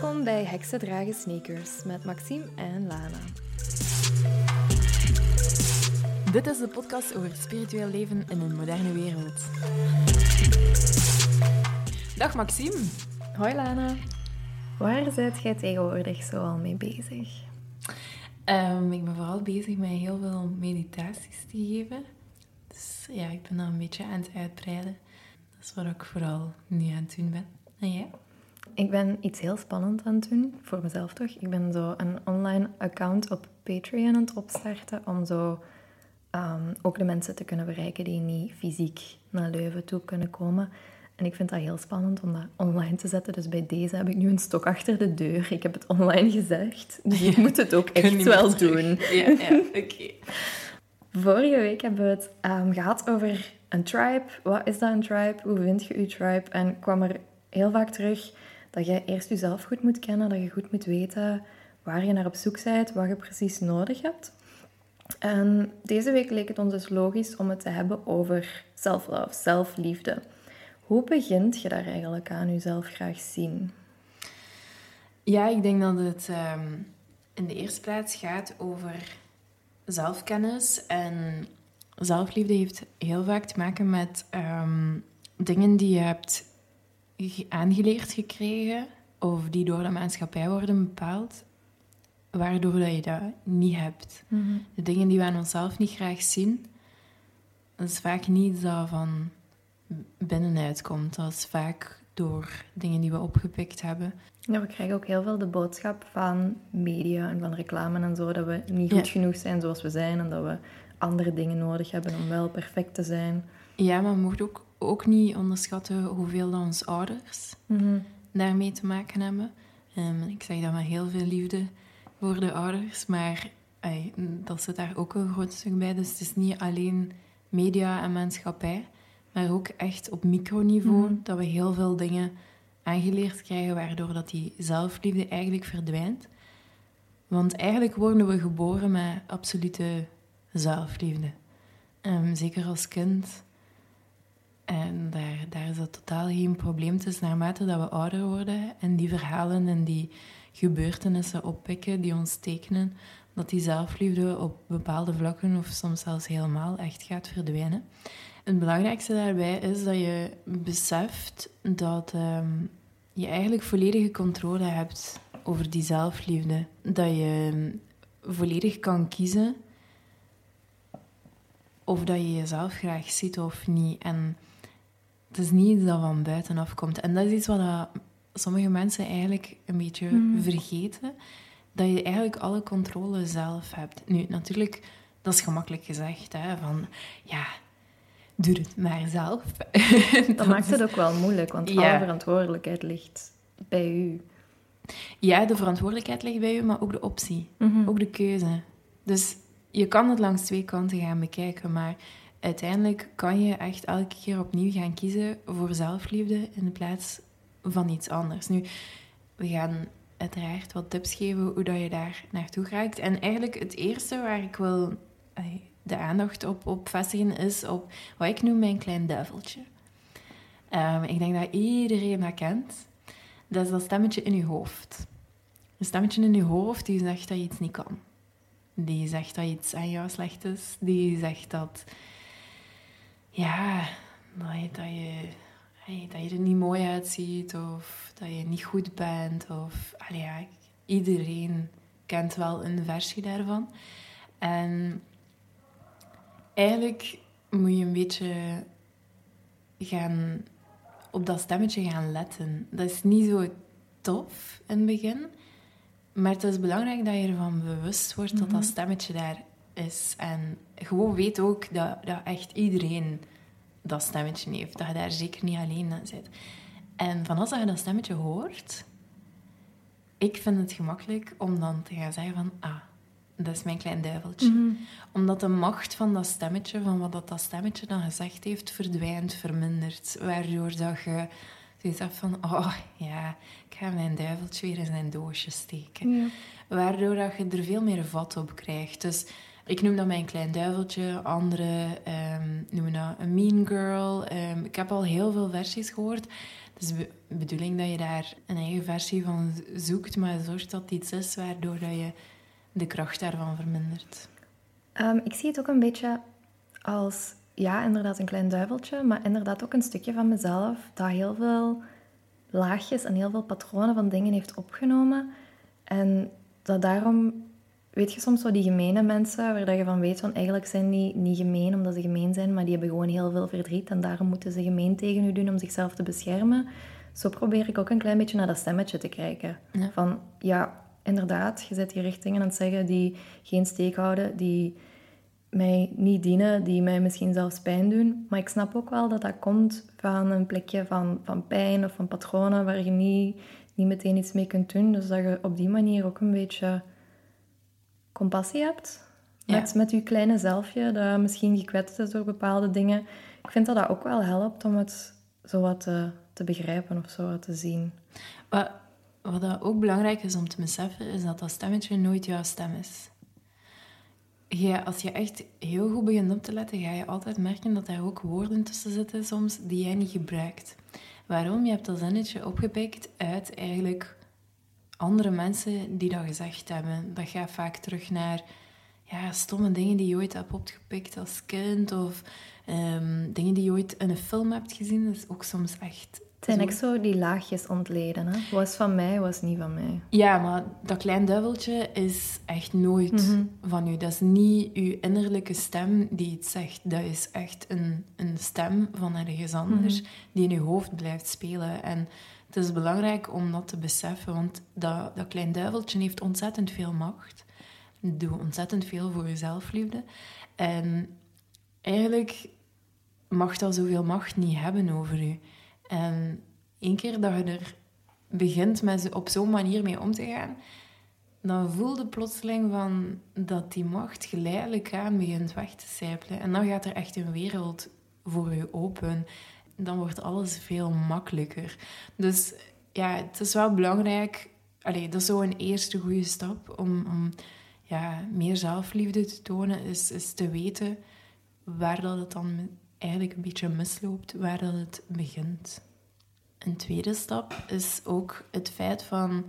Welkom bij Heksen Dragen Sneakers met Maxime en Lana. Dit is de podcast over spiritueel leven in een moderne wereld. Dag Maxime. Hoi Lana. Waar zit jij tegenwoordig zo al mee bezig? Um, ik ben vooral bezig met heel veel meditaties te geven. Dus ja, ik ben dan een beetje aan het uitbreiden. Dat is wat ik vooral nu aan het doen ben. En jij? Ik ben iets heel spannend aan het doen, voor mezelf toch. Ik ben zo een online account op Patreon aan het opstarten om zo um, ook de mensen te kunnen bereiken die niet fysiek naar Leuven toe kunnen komen. En ik vind dat heel spannend om dat online te zetten. Dus bij deze heb ik nu een stok achter de deur. Ik heb het online gezegd. Dus ik moet het ook echt wel doen. Ja, ja oké. Vorige week hebben we het um, gehad over een tribe. Wat is dat een tribe? Hoe vind je je tribe? En kwam er heel vaak terug dat je eerst jezelf goed moet kennen. Dat je goed moet weten waar je naar op zoek bent. Wat je precies nodig hebt. En deze week leek het ons dus logisch om het te hebben over self-love, zelfliefde. Hoe begint je daar eigenlijk aan jezelf graag zien? Ja, ik denk dat het ehm, in de eerste plaats gaat over zelfkennis. En zelfliefde heeft heel vaak te maken met ehm, dingen die je hebt aangeleerd gekregen of die door de maatschappij worden bepaald, waardoor dat je dat niet hebt. Mhm. De dingen die we aan onszelf niet graag zien, dat is vaak niet dat van binnenuit komt. Dat is vaak door dingen die we opgepikt hebben. Ja, we krijgen ook heel veel de boodschap van media en van reclame en zo, dat we niet goed genoeg zijn zoals we zijn en dat we andere dingen nodig hebben om wel perfect te zijn. Ja, maar we moeten ook, ook niet onderschatten hoeveel dat onze ouders Mhm. daarmee te maken hebben. Ehm, ik zeg dat met heel veel liefde voor de ouders, maar dat zit daar ook een groot stuk bij. Dus het is niet alleen media en maatschappij, maar ook echt op microniveau Mhm. dat we heel veel dingen aangeleerd krijgen, waardoor dat die zelfliefde eigenlijk verdwijnt. Want eigenlijk worden we geboren met absolute zelfliefde. Ehm, zeker als kind. En daar, daar is dat totaal geen probleem. Het is naarmate dat we ouder worden en die verhalen en die gebeurtenissen oppikken die ons tekenen, dat die zelfliefde op bepaalde vlakken of soms zelfs helemaal echt gaat verdwijnen. Het belangrijkste daarbij is dat je beseft dat ehm, je eigenlijk volledige controle hebt over die zelfliefde. Dat je ehm, volledig kan kiezen of dat je jezelf graag ziet of niet. En het is niet iets dat van buitenaf komt. En dat is iets wat dat sommige mensen eigenlijk een beetje Mhm. vergeten. Dat je eigenlijk alle controle zelf hebt. Nu, natuurlijk, dat is gemakkelijk gezegd. Hè, van, ja, doe het maar zelf. Dat maakt het ook wel moeilijk, want Ja. alle verantwoordelijkheid ligt bij u. Ja, de verantwoordelijkheid ligt bij je, maar ook de optie. Mhm. Ook de keuze. Dus je kan het langs twee kanten gaan bekijken, maar uiteindelijk kan je echt elke keer opnieuw gaan kiezen voor zelfliefde in plaats van iets anders. Nu, we gaan uiteraard wat tips geven hoe dat je daar naartoe raakt. En eigenlijk het eerste waar ik wil de aandacht op, op vestigen is op wat ik noem mijn klein duiveltje. Ehm, ik denk dat iedereen dat kent. Dat is dat stemmetje in je hoofd. Een stemmetje in je hoofd die zegt dat je iets niet kan. Die zegt dat iets aan jou slecht is. Die zegt dat... Ja, dat je, dat je, dat je er niet mooi uitziet. Of dat je niet goed bent. Of... Allee, ja, iedereen kent wel een versie daarvan. En eigenlijk moet je een beetje gaan op dat stemmetje gaan letten. Dat is niet zo tof in het begin, maar het is belangrijk dat je ervan bewust wordt dat dat stemmetje daar is. En gewoon weet ook dat, dat echt iedereen dat stemmetje heeft. Dat je daar zeker niet alleen aan zit. En van als je dat stemmetje hoort, ik vind het gemakkelijk om dan te gaan zeggen van, ah, dat is mijn klein duiveltje. Mhm. Omdat de macht van dat stemmetje, van wat dat, dat stemmetje dan gezegd heeft, verdwijnt, vermindert. Waardoor dat je zoiets hebt van, oh ja, ik ga mijn duiveltje weer in zijn doosje steken. Ja. Waardoor dat je er veel meer vat op krijgt. Dus Ik noem dat mijn klein duiveltje, anderen um, noemen dat een mean girl. Ehm, ik heb al heel veel versies gehoord. Het is de bedoeling dat je daar een eigen versie van zoekt, maar zorg dat het iets is waardoor dat je de kracht daarvan vermindert. Ehm, ik zie het ook een beetje als, ja, inderdaad een klein duiveltje, maar inderdaad ook een stukje van mezelf dat heel veel laagjes en heel veel patronen van dingen heeft opgenomen. En dat daarom, weet je soms zo die gemene mensen, waar dat je van weet van eigenlijk zijn die niet gemeen omdat ze gemeen zijn, maar die hebben gewoon heel veel verdriet en daarom moeten ze gemeen tegen u doen om zichzelf te beschermen. Zo probeer ik ook een klein beetje naar dat stemmetje te kijken. Van, ja, inderdaad, je zet hier richtingen aan het zeggen die geen steek houden, die mij niet dienen, die mij misschien zelfs pijn doen. Maar ik snap ook wel dat dat komt van een plekje van, van pijn of van patronen waar je niet, niet meteen iets mee kunt doen. Dus dat je op die manier ook een beetje compassie hebt met, met je kleine zelfje, dat misschien gekwetst is door bepaalde dingen. Ik vind dat dat ook wel helpt om het zo wat te, te begrijpen of zo wat te zien. Wat, wat dat ook belangrijk is om te beseffen, is dat dat stemmetje nooit jouw stem is. Ja, als je echt heel goed begint op te letten, ga je altijd merken dat er ook woorden tussen zitten soms die jij niet gebruikt. Waarom? Je hebt dat zinnetje opgepikt uit eigenlijk andere mensen die dat gezegd hebben. Dat gaat vaak terug naar ja, stomme dingen die je ooit hebt opgepikt als kind of ehm, dingen die je ooit in een film hebt gezien. Dat is ook soms echt het zijn echt zo die laagjes ontleden. Hè? Was van mij, was niet van mij. Ja, maar dat klein duiveltje is echt nooit mhm. van u. Dat is niet uw innerlijke stem die iets zegt. Dat is echt een, een stem van ergens anders mhm. die in uw hoofd blijft spelen. En het is belangrijk om dat te beseffen, want dat, dat klein duiveltje heeft ontzettend veel macht. Doe ontzettend veel voor je zelfliefde. En eigenlijk mag dat zoveel macht niet hebben over u. En één keer dat je er begint met op zo'n manier mee om te gaan, dan voelde plotseling van dat die macht geleidelijk aan begint weg te sijpelen. En dan gaat er echt een wereld voor je open. Dan wordt alles veel makkelijker. Dus ja, het is wel belangrijk. Allee, dat is zo een eerste goede stap om, om ja, meer zelfliefde te tonen, is, is te weten waar dat het dan eigenlijk een beetje misloopt, waar dat het begint. Een tweede stap is ook het feit van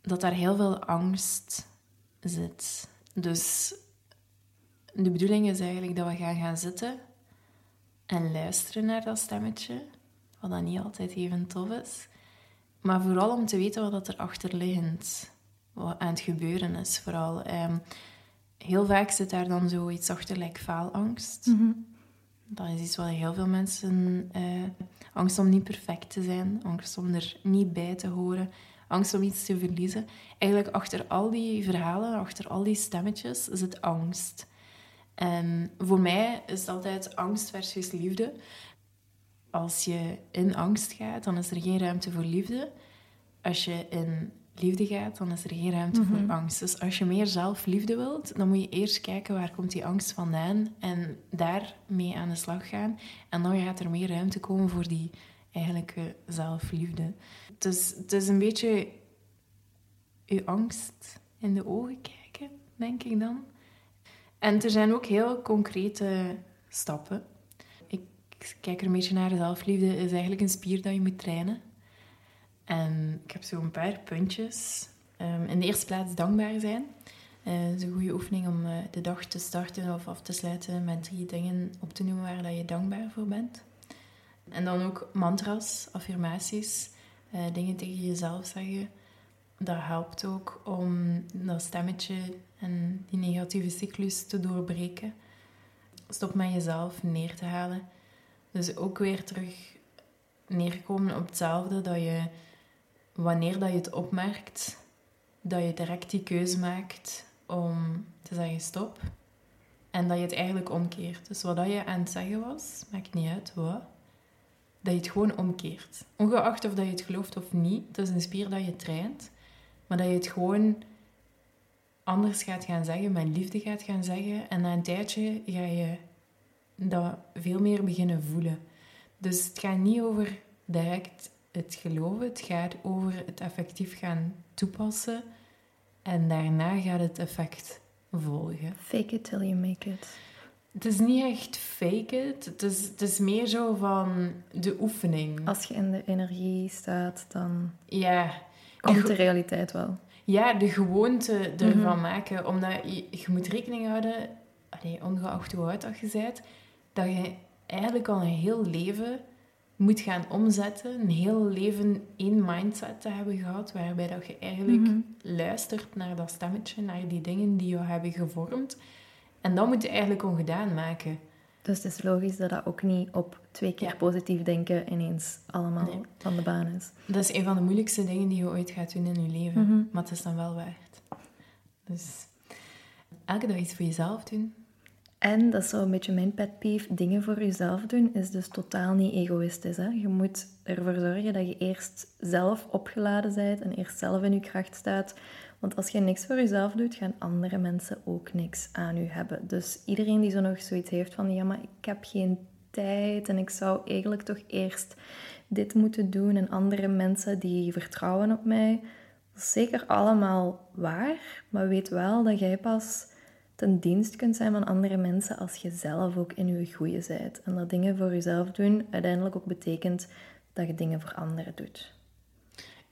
dat daar heel veel angst zit. Dus de bedoeling is eigenlijk dat we gaan gaan zitten en luisteren naar dat stemmetje, wat dan niet altijd even tof is. Maar vooral om te weten wat er achterliggend wat aan het gebeuren is. Vooral. Ehm, heel vaak zit daar dan zoiets achter, like faalangst. Mm Dat is iets wat heel veel mensen... Uh, angst om niet perfect te zijn, angst om er niet bij te horen, angst om iets te verliezen. Eigenlijk achter al die verhalen, achter al die stemmetjes, zit angst. En voor mij is het altijd angst versus liefde. Als je in angst gaat, dan is er geen ruimte voor liefde. Als je in liefde gaat, dan is er geen ruimte voor mhm. angst. Dus als je meer zelfliefde wilt, dan moet je eerst kijken waar komt die angst vandaan en daarmee aan de slag gaan. En dan gaat er meer ruimte komen voor die eigenlijke zelfliefde. Dus het is een beetje je angst in de ogen kijken, denk ik dan. En er zijn ook heel concrete stappen. Ik kijk er een beetje naar. Zelfliefde is eigenlijk een spier dat je moet trainen. En ik heb zo een paar puntjes. Um, in de eerste plaats dankbaar zijn. Uh, het is een goede oefening om uh, de dag te starten of af te sluiten met drie dingen op te noemen waar dat je dankbaar voor bent. En dan ook mantras, affirmaties, uh, dingen tegen jezelf zeggen. Dat helpt ook om dat stemmetje en die negatieve cyclus te doorbreken. Stop met jezelf neer te halen. Dus ook weer terug neerkomen op hetzelfde dat je wanneer dat je het opmerkt, dat je direct die keuze maakt om te zeggen stop. En dat je het eigenlijk omkeert. Dus wat je aan het zeggen was, maakt niet uit wat, dat je het gewoon omkeert. Ongeacht of dat je het gelooft of niet, het is een spier dat je traint, maar dat je het gewoon anders gaat gaan zeggen, met liefde gaat gaan zeggen. En na een tijdje ga je dat veel meer beginnen voelen. Dus het gaat niet over direct het geloven. Het gaat over het effectief gaan toepassen. En daarna gaat het effect volgen. Fake it till you make it. Het is niet echt fake it. Het is, het is meer zo van de oefening. Als je in de energie staat, dan Ja. Komt de realiteit wel. Ja, de gewoonte ervan Mhm. maken. Omdat je, je moet rekening houden, allee, ongeacht hoe oud dat je bent, dat je eigenlijk al een heel leven moet gaan omzetten. Een heel leven één mindset te hebben gehad, waarbij dat je eigenlijk Mhm. luistert naar dat stemmetje, naar die dingen die jou hebben gevormd. En dat moet je eigenlijk ongedaan maken. Dus het is logisch dat dat ook niet op twee keer Ja. positief denken ineens allemaal Nee. van de baan is. Dat is een van de moeilijkste dingen die je ooit gaat doen in je leven. Mhm. Maar het is dan wel waard. Dus elke dag iets voor jezelf doen. En dat is zo een beetje mijn pet peeve. Dingen voor jezelf doen is dus totaal niet egoïstisch. Hè? Je moet ervoor zorgen dat je eerst zelf opgeladen bent en eerst zelf in je kracht staat. Want als je niks voor jezelf doet, gaan andere mensen ook niks aan je hebben. Dus iedereen die zo nog zoiets heeft van, ja, maar ik heb geen tijd en ik zou eigenlijk toch eerst dit moeten doen en andere mensen die vertrouwen op mij. Dat is zeker allemaal waar, maar weet wel dat jij pas ten dienst kunt zijn van andere mensen als je zelf ook in je goede bent. En dat dingen voor jezelf doen uiteindelijk ook betekent dat je dingen voor anderen doet.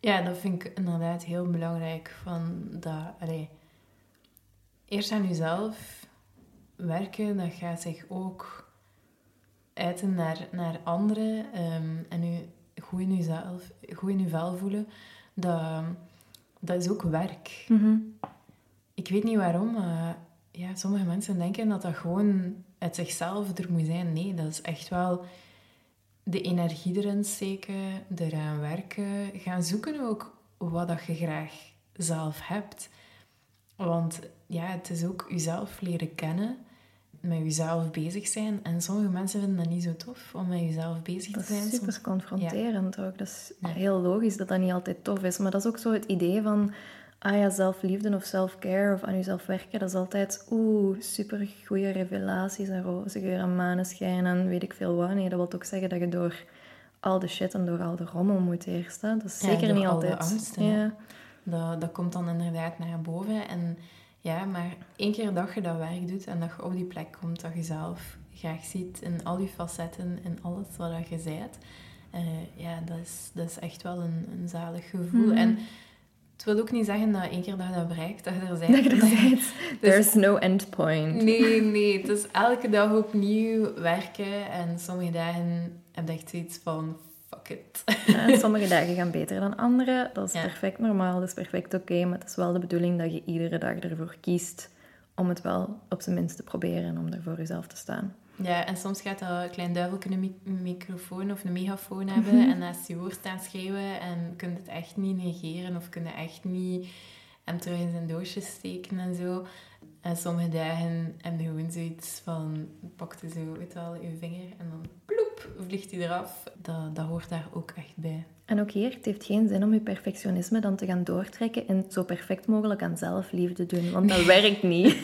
Ja, dat vind ik inderdaad heel belangrijk. Van dat, allee, eerst aan jezelf werken, dat gaat zich ook uiten naar, naar anderen. ehm, en je goed in jezelf, goed in je vel voelen. Dat, dat is ook werk. Ik weet niet waarom, maar ja, sommige mensen denken dat dat gewoon uit zichzelf er moet zijn. Nee, dat is echt wel de energie erin steken, eraan werken, gaan zoeken ook wat dat je graag zelf hebt. Want ja, het is ook jezelf leren kennen, met jezelf bezig zijn. En sommige mensen vinden dat niet zo tof om met jezelf bezig Dat te zijn. is super confronterend ook. Dat is Ja. heel logisch dat dat niet altijd tof is. Maar dat is ook zo het idee van... Ah ja, zelfliefde of self-care of aan jezelf werken, dat is altijd... Oeh, super goede revelaties en roze geur en maneschijn en weet ik veel wat. Nee, dat wil ook zeggen dat je door al de shit en door al de rommel moet eerst. Hè? Dat is Ja, zeker door niet al de altijd... angsten, hè. ja. Dat, dat komt dan inderdaad naar boven. En ja, maar één keer dat je dat werk doet en dat je op die plek komt dat je zelf graag ziet in al je facetten, in alles wat je bent, eh, ja, dat is, dat is echt wel een, een zalig gevoel. Mhm. En het wil ook niet zeggen dat één keer dat je dat bereikt, dat je er Dat bent. je er bent. There's no end point. Nee, nee. Het is elke dag opnieuw werken. En sommige dagen heb je echt zoiets van, fuck it. Sommige dagen gaan beter dan andere. Dat is Ja. perfect normaal, dat is perfect oké. maar het is wel de bedoeling dat je iedere dag ervoor kiest om het wel op zijn minst te proberen en om er voor jezelf te staan. Ja, en soms gaat dat een klein duiveltje een mi- een microfoon of een megafoon hebben en naast je hoor staan schreeuwen en kun je het echt niet negeren of kun je echt niet hem terug in zijn doosje steken en zo. En sommige dagen heb je gewoon zoiets van, pak je zo, je wel, je vinger en dan ploep, vliegt hij eraf. Dat, dat hoort daar ook echt bij. En ook hier, het heeft geen zin om je perfectionisme dan te gaan doortrekken en zo perfect mogelijk aan zelfliefde doen, want dat werkt niet.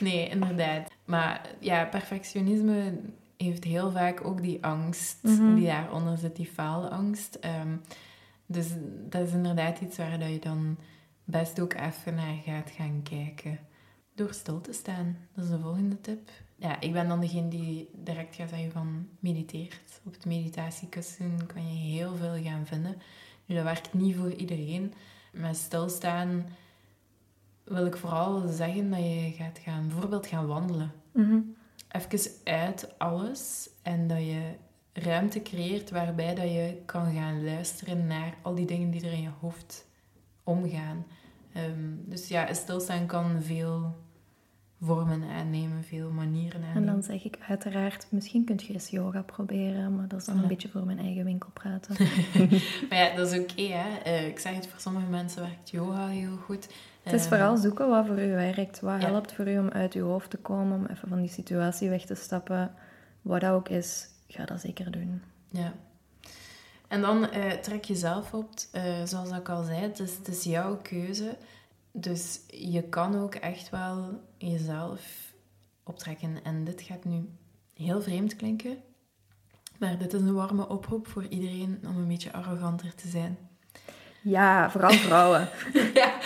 Nee, inderdaad. Maar ja, perfectionisme heeft heel vaak ook die angst Mhm. die daaronder zit, die faalangst. Ehm, dus dat is inderdaad iets waar dat je dan best ook even naar gaat gaan kijken. Door stil te staan, dat is de volgende tip. Ja, ik ben dan degene die direct gaat zeggen van mediteert. Op het meditatiekussen kan je heel veel gaan vinden. Nu, dat werkt niet voor iedereen. Met stilstaan wil ik vooral zeggen dat je gaat gaan, bijvoorbeeld gaan wandelen. Mhm. Even uit alles en dat je ruimte creëert waarbij dat je kan gaan luisteren naar al die dingen die er in je hoofd omgaan. Ehm, dus ja, stilstaan kan veel vormen aannemen, veel manieren En aannemen. dan zeg ik uiteraard, misschien kun je eens yoga proberen, maar dat is dan een beetje voor mijn eigen winkel praten. Maar ja, dat is oké, hè. Eh, ik zeg het, voor sommige mensen werkt yoga heel goed. Het is Ehm, vooral zoeken wat voor u werkt. Wat Ja. helpt voor u om uit uw hoofd te komen, om even van die situatie weg te stappen. Wat dat ook is, ga dat zeker doen. Ja. En dan eh, trek je zelf op, eh, zoals ik al zei, het is, het is jouw keuze. Dus je kan ook echt wel jezelf optrekken. En dit gaat nu heel vreemd klinken, maar dit is een warme oproep voor iedereen om een beetje arroganter te zijn. Ja, vooral vrouwen. ja.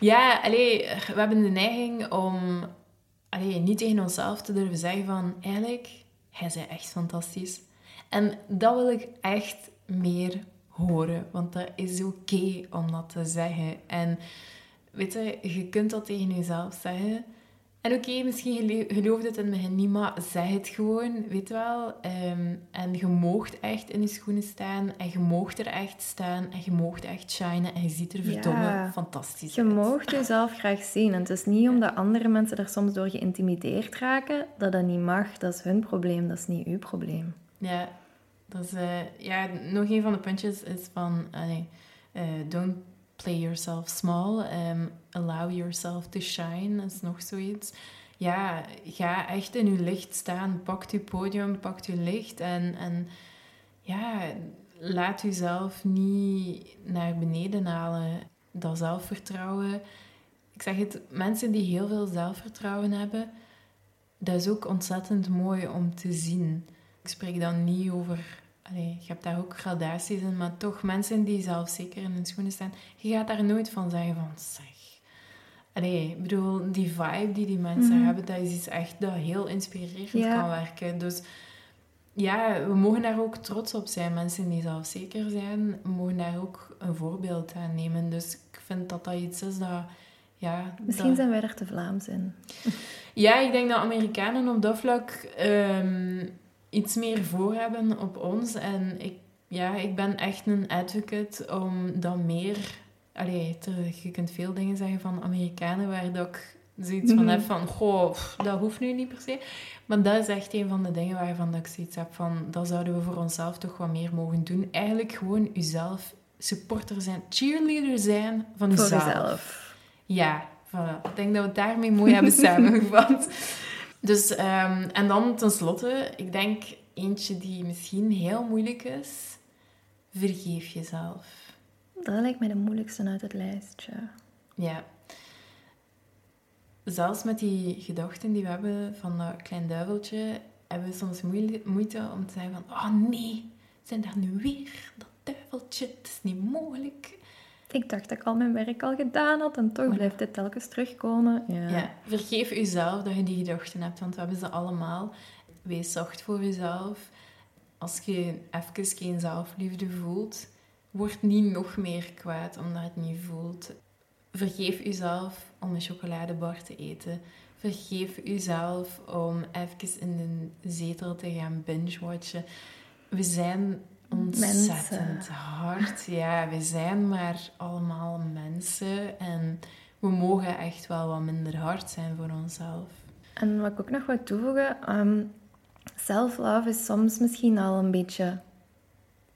Ja, allee, we hebben de neiging om allee, niet tegen onszelf te durven zeggen van... Eigenlijk, hij zei echt fantastisch. En dat wil ik echt meer horen. Want dat is oké om dat te zeggen. En weet je, je kunt dat tegen jezelf zeggen... En oké, misschien geloof het in het begin niet, maar zeg het gewoon, weet wel. Um, en je moogt echt in je schoenen staan. En je moogt er echt staan. En je moogt echt shinen. En je ziet er verdomme fantastisch je uit. Je moogt jezelf graag zien. En het is niet omdat andere mensen er soms door geïntimideerd raken, dat dat niet mag. Dat is hun probleem, dat is niet uw probleem. Ja, dat is... Uh, ja, nog een van de puntjes is van... Uh, don't play yourself small. Um, allow yourself to shine is nog zoiets. Ja, ga echt in je licht staan. Pak je podium, pak je licht. En, en ja, laat jezelf niet naar beneden halen. Dat zelfvertrouwen. Ik zeg het, mensen die heel veel zelfvertrouwen hebben, dat is ook ontzettend mooi om te zien. Ik spreek dan niet over Allee, je hebt daar ook gradaties in, maar toch mensen die zelfzeker in hun schoenen staan, je gaat daar nooit van zeggen van zeg. Allee, ik bedoel, die vibe die die mensen mhm. hebben, dat is iets echt dat heel inspirerend kan werken. Dus ja, we mogen daar ook trots op zijn. Mensen die zelfzeker zijn, mogen daar ook een voorbeeld aan nemen. Dus ik vind dat dat iets is dat... Ja, Misschien zijn wij er te Vlaams in. Ja, ik denk dat Amerikanen op dat vlak ehm, iets meer voor hebben op ons. En ik, ja, ik ben echt een advocate om dan meer... Allee, je kunt veel dingen zeggen van Amerikanen waar dat ik zoiets van mhm. heb van... Goh, dat hoeft nu niet per se. Maar dat is echt een van de dingen waarvan dat ik zoiets heb van... Dat zouden we voor onszelf toch wat meer mogen doen. Eigenlijk gewoon jezelf supporter zijn, cheerleader zijn van jezelf. Voor jezelf. Ja, voilà. Ik denk dat we het daarmee mooi hebben samengevat. Dus, um, en dan tenslotte, ik denk eentje die misschien heel moeilijk is. Vergeef jezelf. Dat lijkt mij de moeilijkste uit het lijstje. Ja. Zelfs met die gedachten die we hebben van dat klein duiveltje, hebben we soms moeite om te zeggen van, oh nee, zijn daar nu weer dat duiveltje? Het is niet mogelijk. Ik dacht dat ik al mijn werk al gedaan had en toch blijft dit telkens terugkomen. Ja. ja. vergeef jezelf dat je die gedachten hebt, want we hebben ze allemaal. Wees zacht voor jezelf. Als je even geen zelfliefde voelt, word niet nog meer kwaad omdat je het niet voelt. Vergeef jezelf om een chocoladebar te eten. Vergeef jezelf om even in de zetel te gaan binge-watchen. We zijn ontzettend hard. Ja, we zijn maar allemaal mensen en we mogen echt wel wat minder hard zijn voor onszelf. En wat ik ook nog wil toevoegen, um, self-love is soms misschien al een beetje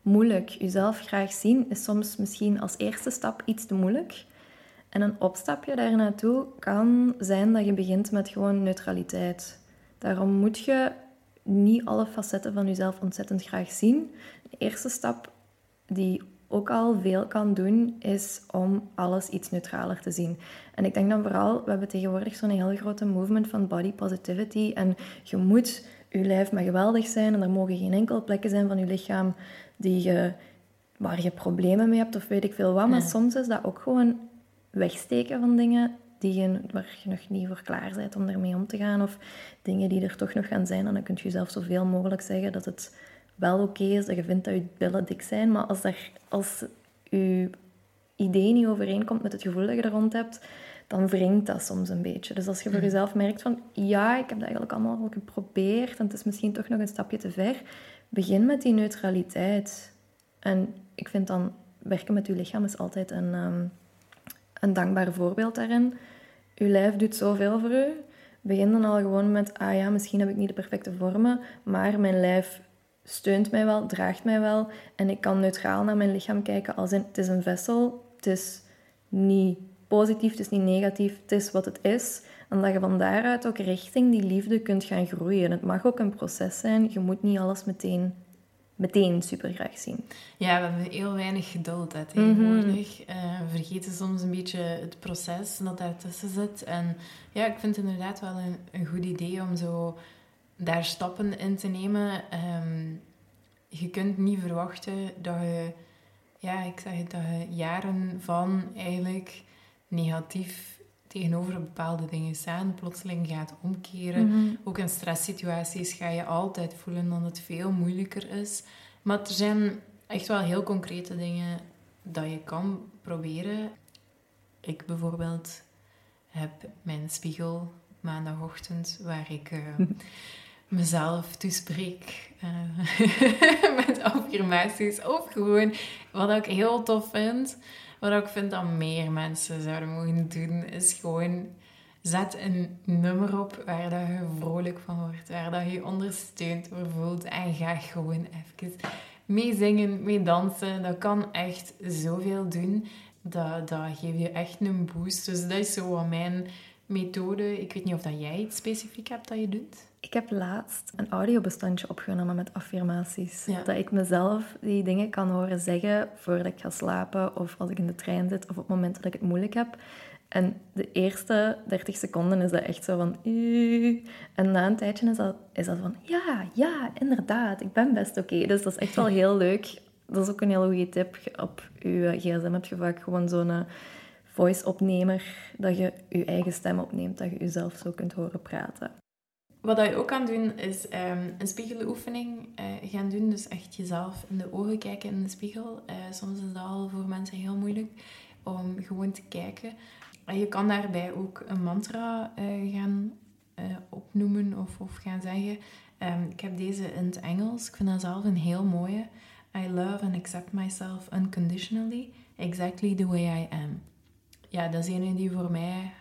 moeilijk. Jezelf graag zien is soms misschien als eerste stap iets te moeilijk. En een opstapje daar naartoe kan zijn dat je begint met gewoon neutraliteit. Daarom moet je niet alle facetten van jezelf ontzettend graag zien. De eerste stap die ook al veel kan doen, is om alles iets neutraler te zien. En ik denk dan vooral, we hebben tegenwoordig zo'n heel grote movement van body positivity. En je moet, je lijf maar geweldig zijn en er mogen geen enkele plekken zijn van je lichaam die je, waar je problemen mee hebt of weet ik veel wat. Maar soms is dat ook gewoon wegsteken van dingen die je, waar je nog niet voor klaar bent om ermee om te gaan. Of dingen die er toch nog gaan zijn. En dan kun je jezelf zoveel mogelijk zeggen dat het wel oké is, dat je vindt dat je billen dik zijn. Maar als, er, als je idee niet overeenkomt met het gevoel dat je er rond hebt, dan wringt dat soms een beetje. Dus als je voor mm. jezelf merkt van, ja, ik heb dat eigenlijk allemaal wel geprobeerd en het is misschien toch nog een stapje te ver, begin met die neutraliteit. En ik vind dan, werken met je lichaam is altijd een, ehm, een dankbaar voorbeeld daarin. Je lijf doet zoveel voor u. Begin dan al gewoon met, ah ja, misschien heb ik niet de perfecte vormen, maar mijn lijf steunt mij wel, draagt mij wel. En ik kan neutraal naar mijn lichaam kijken als in, het is een vessel, het is niet positief, het is niet negatief, het is wat het is. En dat je van daaruit ook richting die liefde kunt gaan groeien. Het mag ook een proces zijn, je moet niet alles meteen meteen super graag zien. Ja, we hebben heel weinig geduld hè, tegenwoordig. Mm we vergeten soms een beetje het proces dat daartussen zit. En ja, ik vind het inderdaad wel een, een goed idee om zo daar stappen in te nemen. Ehm, je kunt niet verwachten dat je, ja, ik zeg het, dat je jaren van eigenlijk negatief tegenover bepaalde dingen staan, plotseling gaat omkeren. Mhm. Ook in stresssituaties ga je altijd voelen dat het veel moeilijker is. Maar er zijn echt wel heel concrete dingen dat je kan proberen. Ik bijvoorbeeld heb mijn spiegel maandagochtend waar ik eh, mezelf toespreek uh, met affirmaties. Of gewoon, wat ik heel tof vind, wat ik vind dat meer mensen zouden mogen doen, is gewoon zet een nummer op waar dat je vrolijk van wordt, waar dat je ondersteund door voelt en ga gewoon even meezingen, mee dansen. Dat kan echt zoveel doen. Dat, dat geeft je echt een boost. Dus dat is zo wat mijn methode. Ik weet niet of dat jij iets specifiek hebt dat je doet. Ik heb laatst een audiobestandje opgenomen met affirmaties. Ja. Dat ik mezelf die dingen kan horen zeggen voordat ik ga slapen of als ik in de trein zit of op het moment dat ik het moeilijk heb. En de eerste 30 seconden is dat echt zo van... En na een tijdje is dat, is dat van... Ja, ja, inderdaad, ik ben best oké. Dus dat is echt wel heel leuk. Dat is ook een hele goede tip. Op je gsm heb je vaak gewoon zo'n eh, voice-opnemer... dat je je eigen stem opneemt, dat je jezelf zo kunt horen praten. Wat je ook kan doen, is ehm, een spiegeloefening eh, gaan doen. Dus echt jezelf in de ogen kijken in de spiegel. Eh, soms is dat al voor mensen heel moeilijk om gewoon te kijken. En je kan daarbij ook een mantra eh, gaan opnoemen of, of gaan zeggen. Ehm, ik heb deze in het Engels. Ik vind dat zelf een heel mooie. I love and accept myself unconditionally, exactly the way I am. Ja, dat is een die voor mij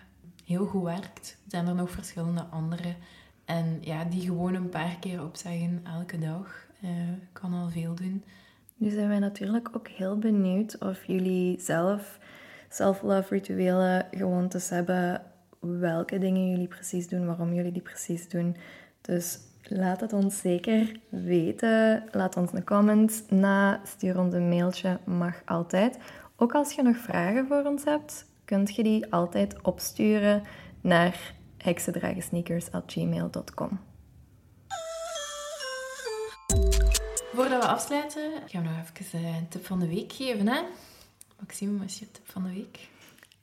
heel goed werkt. Er zijn er nog verschillende andere. En ja, die gewoon een paar keer opzeggen elke dag eh, kan al veel doen. Nu zijn wij natuurlijk ook heel benieuwd of jullie zelf self-love rituelen, gewoontes hebben, welke dingen jullie precies doen, waarom jullie die precies doen. Dus laat het ons zeker weten. Laat ons een comment na, stuur ons een mailtje, mag altijd. Ook als je nog vragen voor ons hebt, kunt je die altijd opsturen naar heksendragensneakers.gmail.com. Voordat we afsluiten, gaan we nog even eh, een tip van de week geven. Hè? Maxime, wat is je tip van de week?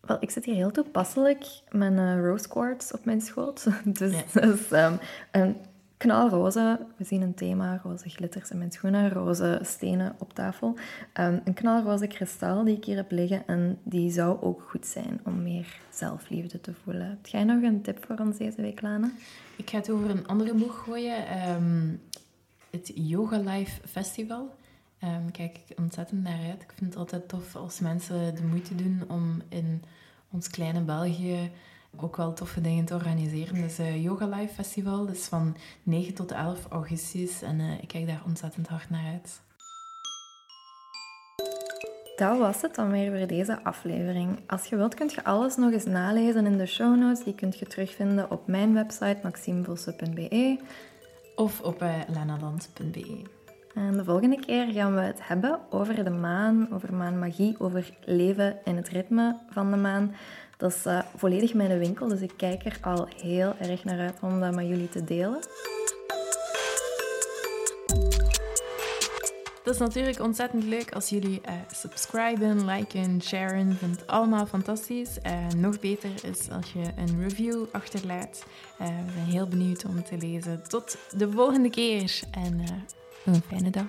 Wel, ik zit hier heel toepasselijk met een rose quartz op mijn schoot. Dus Ja. dat is ehm, een knalroze, we zien een thema, roze glitters in mijn schoenen, roze stenen op tafel. Ehm, een knalroze kristal die ik hier heb liggen en die zou ook goed zijn om meer zelfliefde te voelen. Heb jij nog een tip voor ons deze week, Lana? Ik ga het over een andere boeg gooien. Ehm, het Yoga Life Festival. Ehm kijk ik ontzettend naar uit. Ik vind het altijd tof als mensen de moeite doen om in ons kleine België ook wel toffe dingen te organiseren. Dus eh Yoga Life Festival is van 9 tot 11 augustus en eh, ik kijk daar ontzettend hard naar uit. Dat was het dan weer voor deze aflevering. Als je wilt, kunt je alles nog eens nalezen in de show notes. Die kunt je terugvinden op mijn website maximevosse.be. Of op uh, lanaland.be. En de volgende keer gaan we het hebben over de maan, over maanmagie, over leven in het ritme van de maan. Dat is eh, volledig mijn winkel, dus ik kijk er al heel erg naar uit om dat met jullie te delen. Dat is natuurlijk ontzettend leuk als jullie eh, subscriben, liken, sharen. Vind het allemaal fantastisch. Eh, nog beter is als je een review achterlaat. We zijn heel benieuwd om te lezen. Tot de volgende keer en een fijne dag.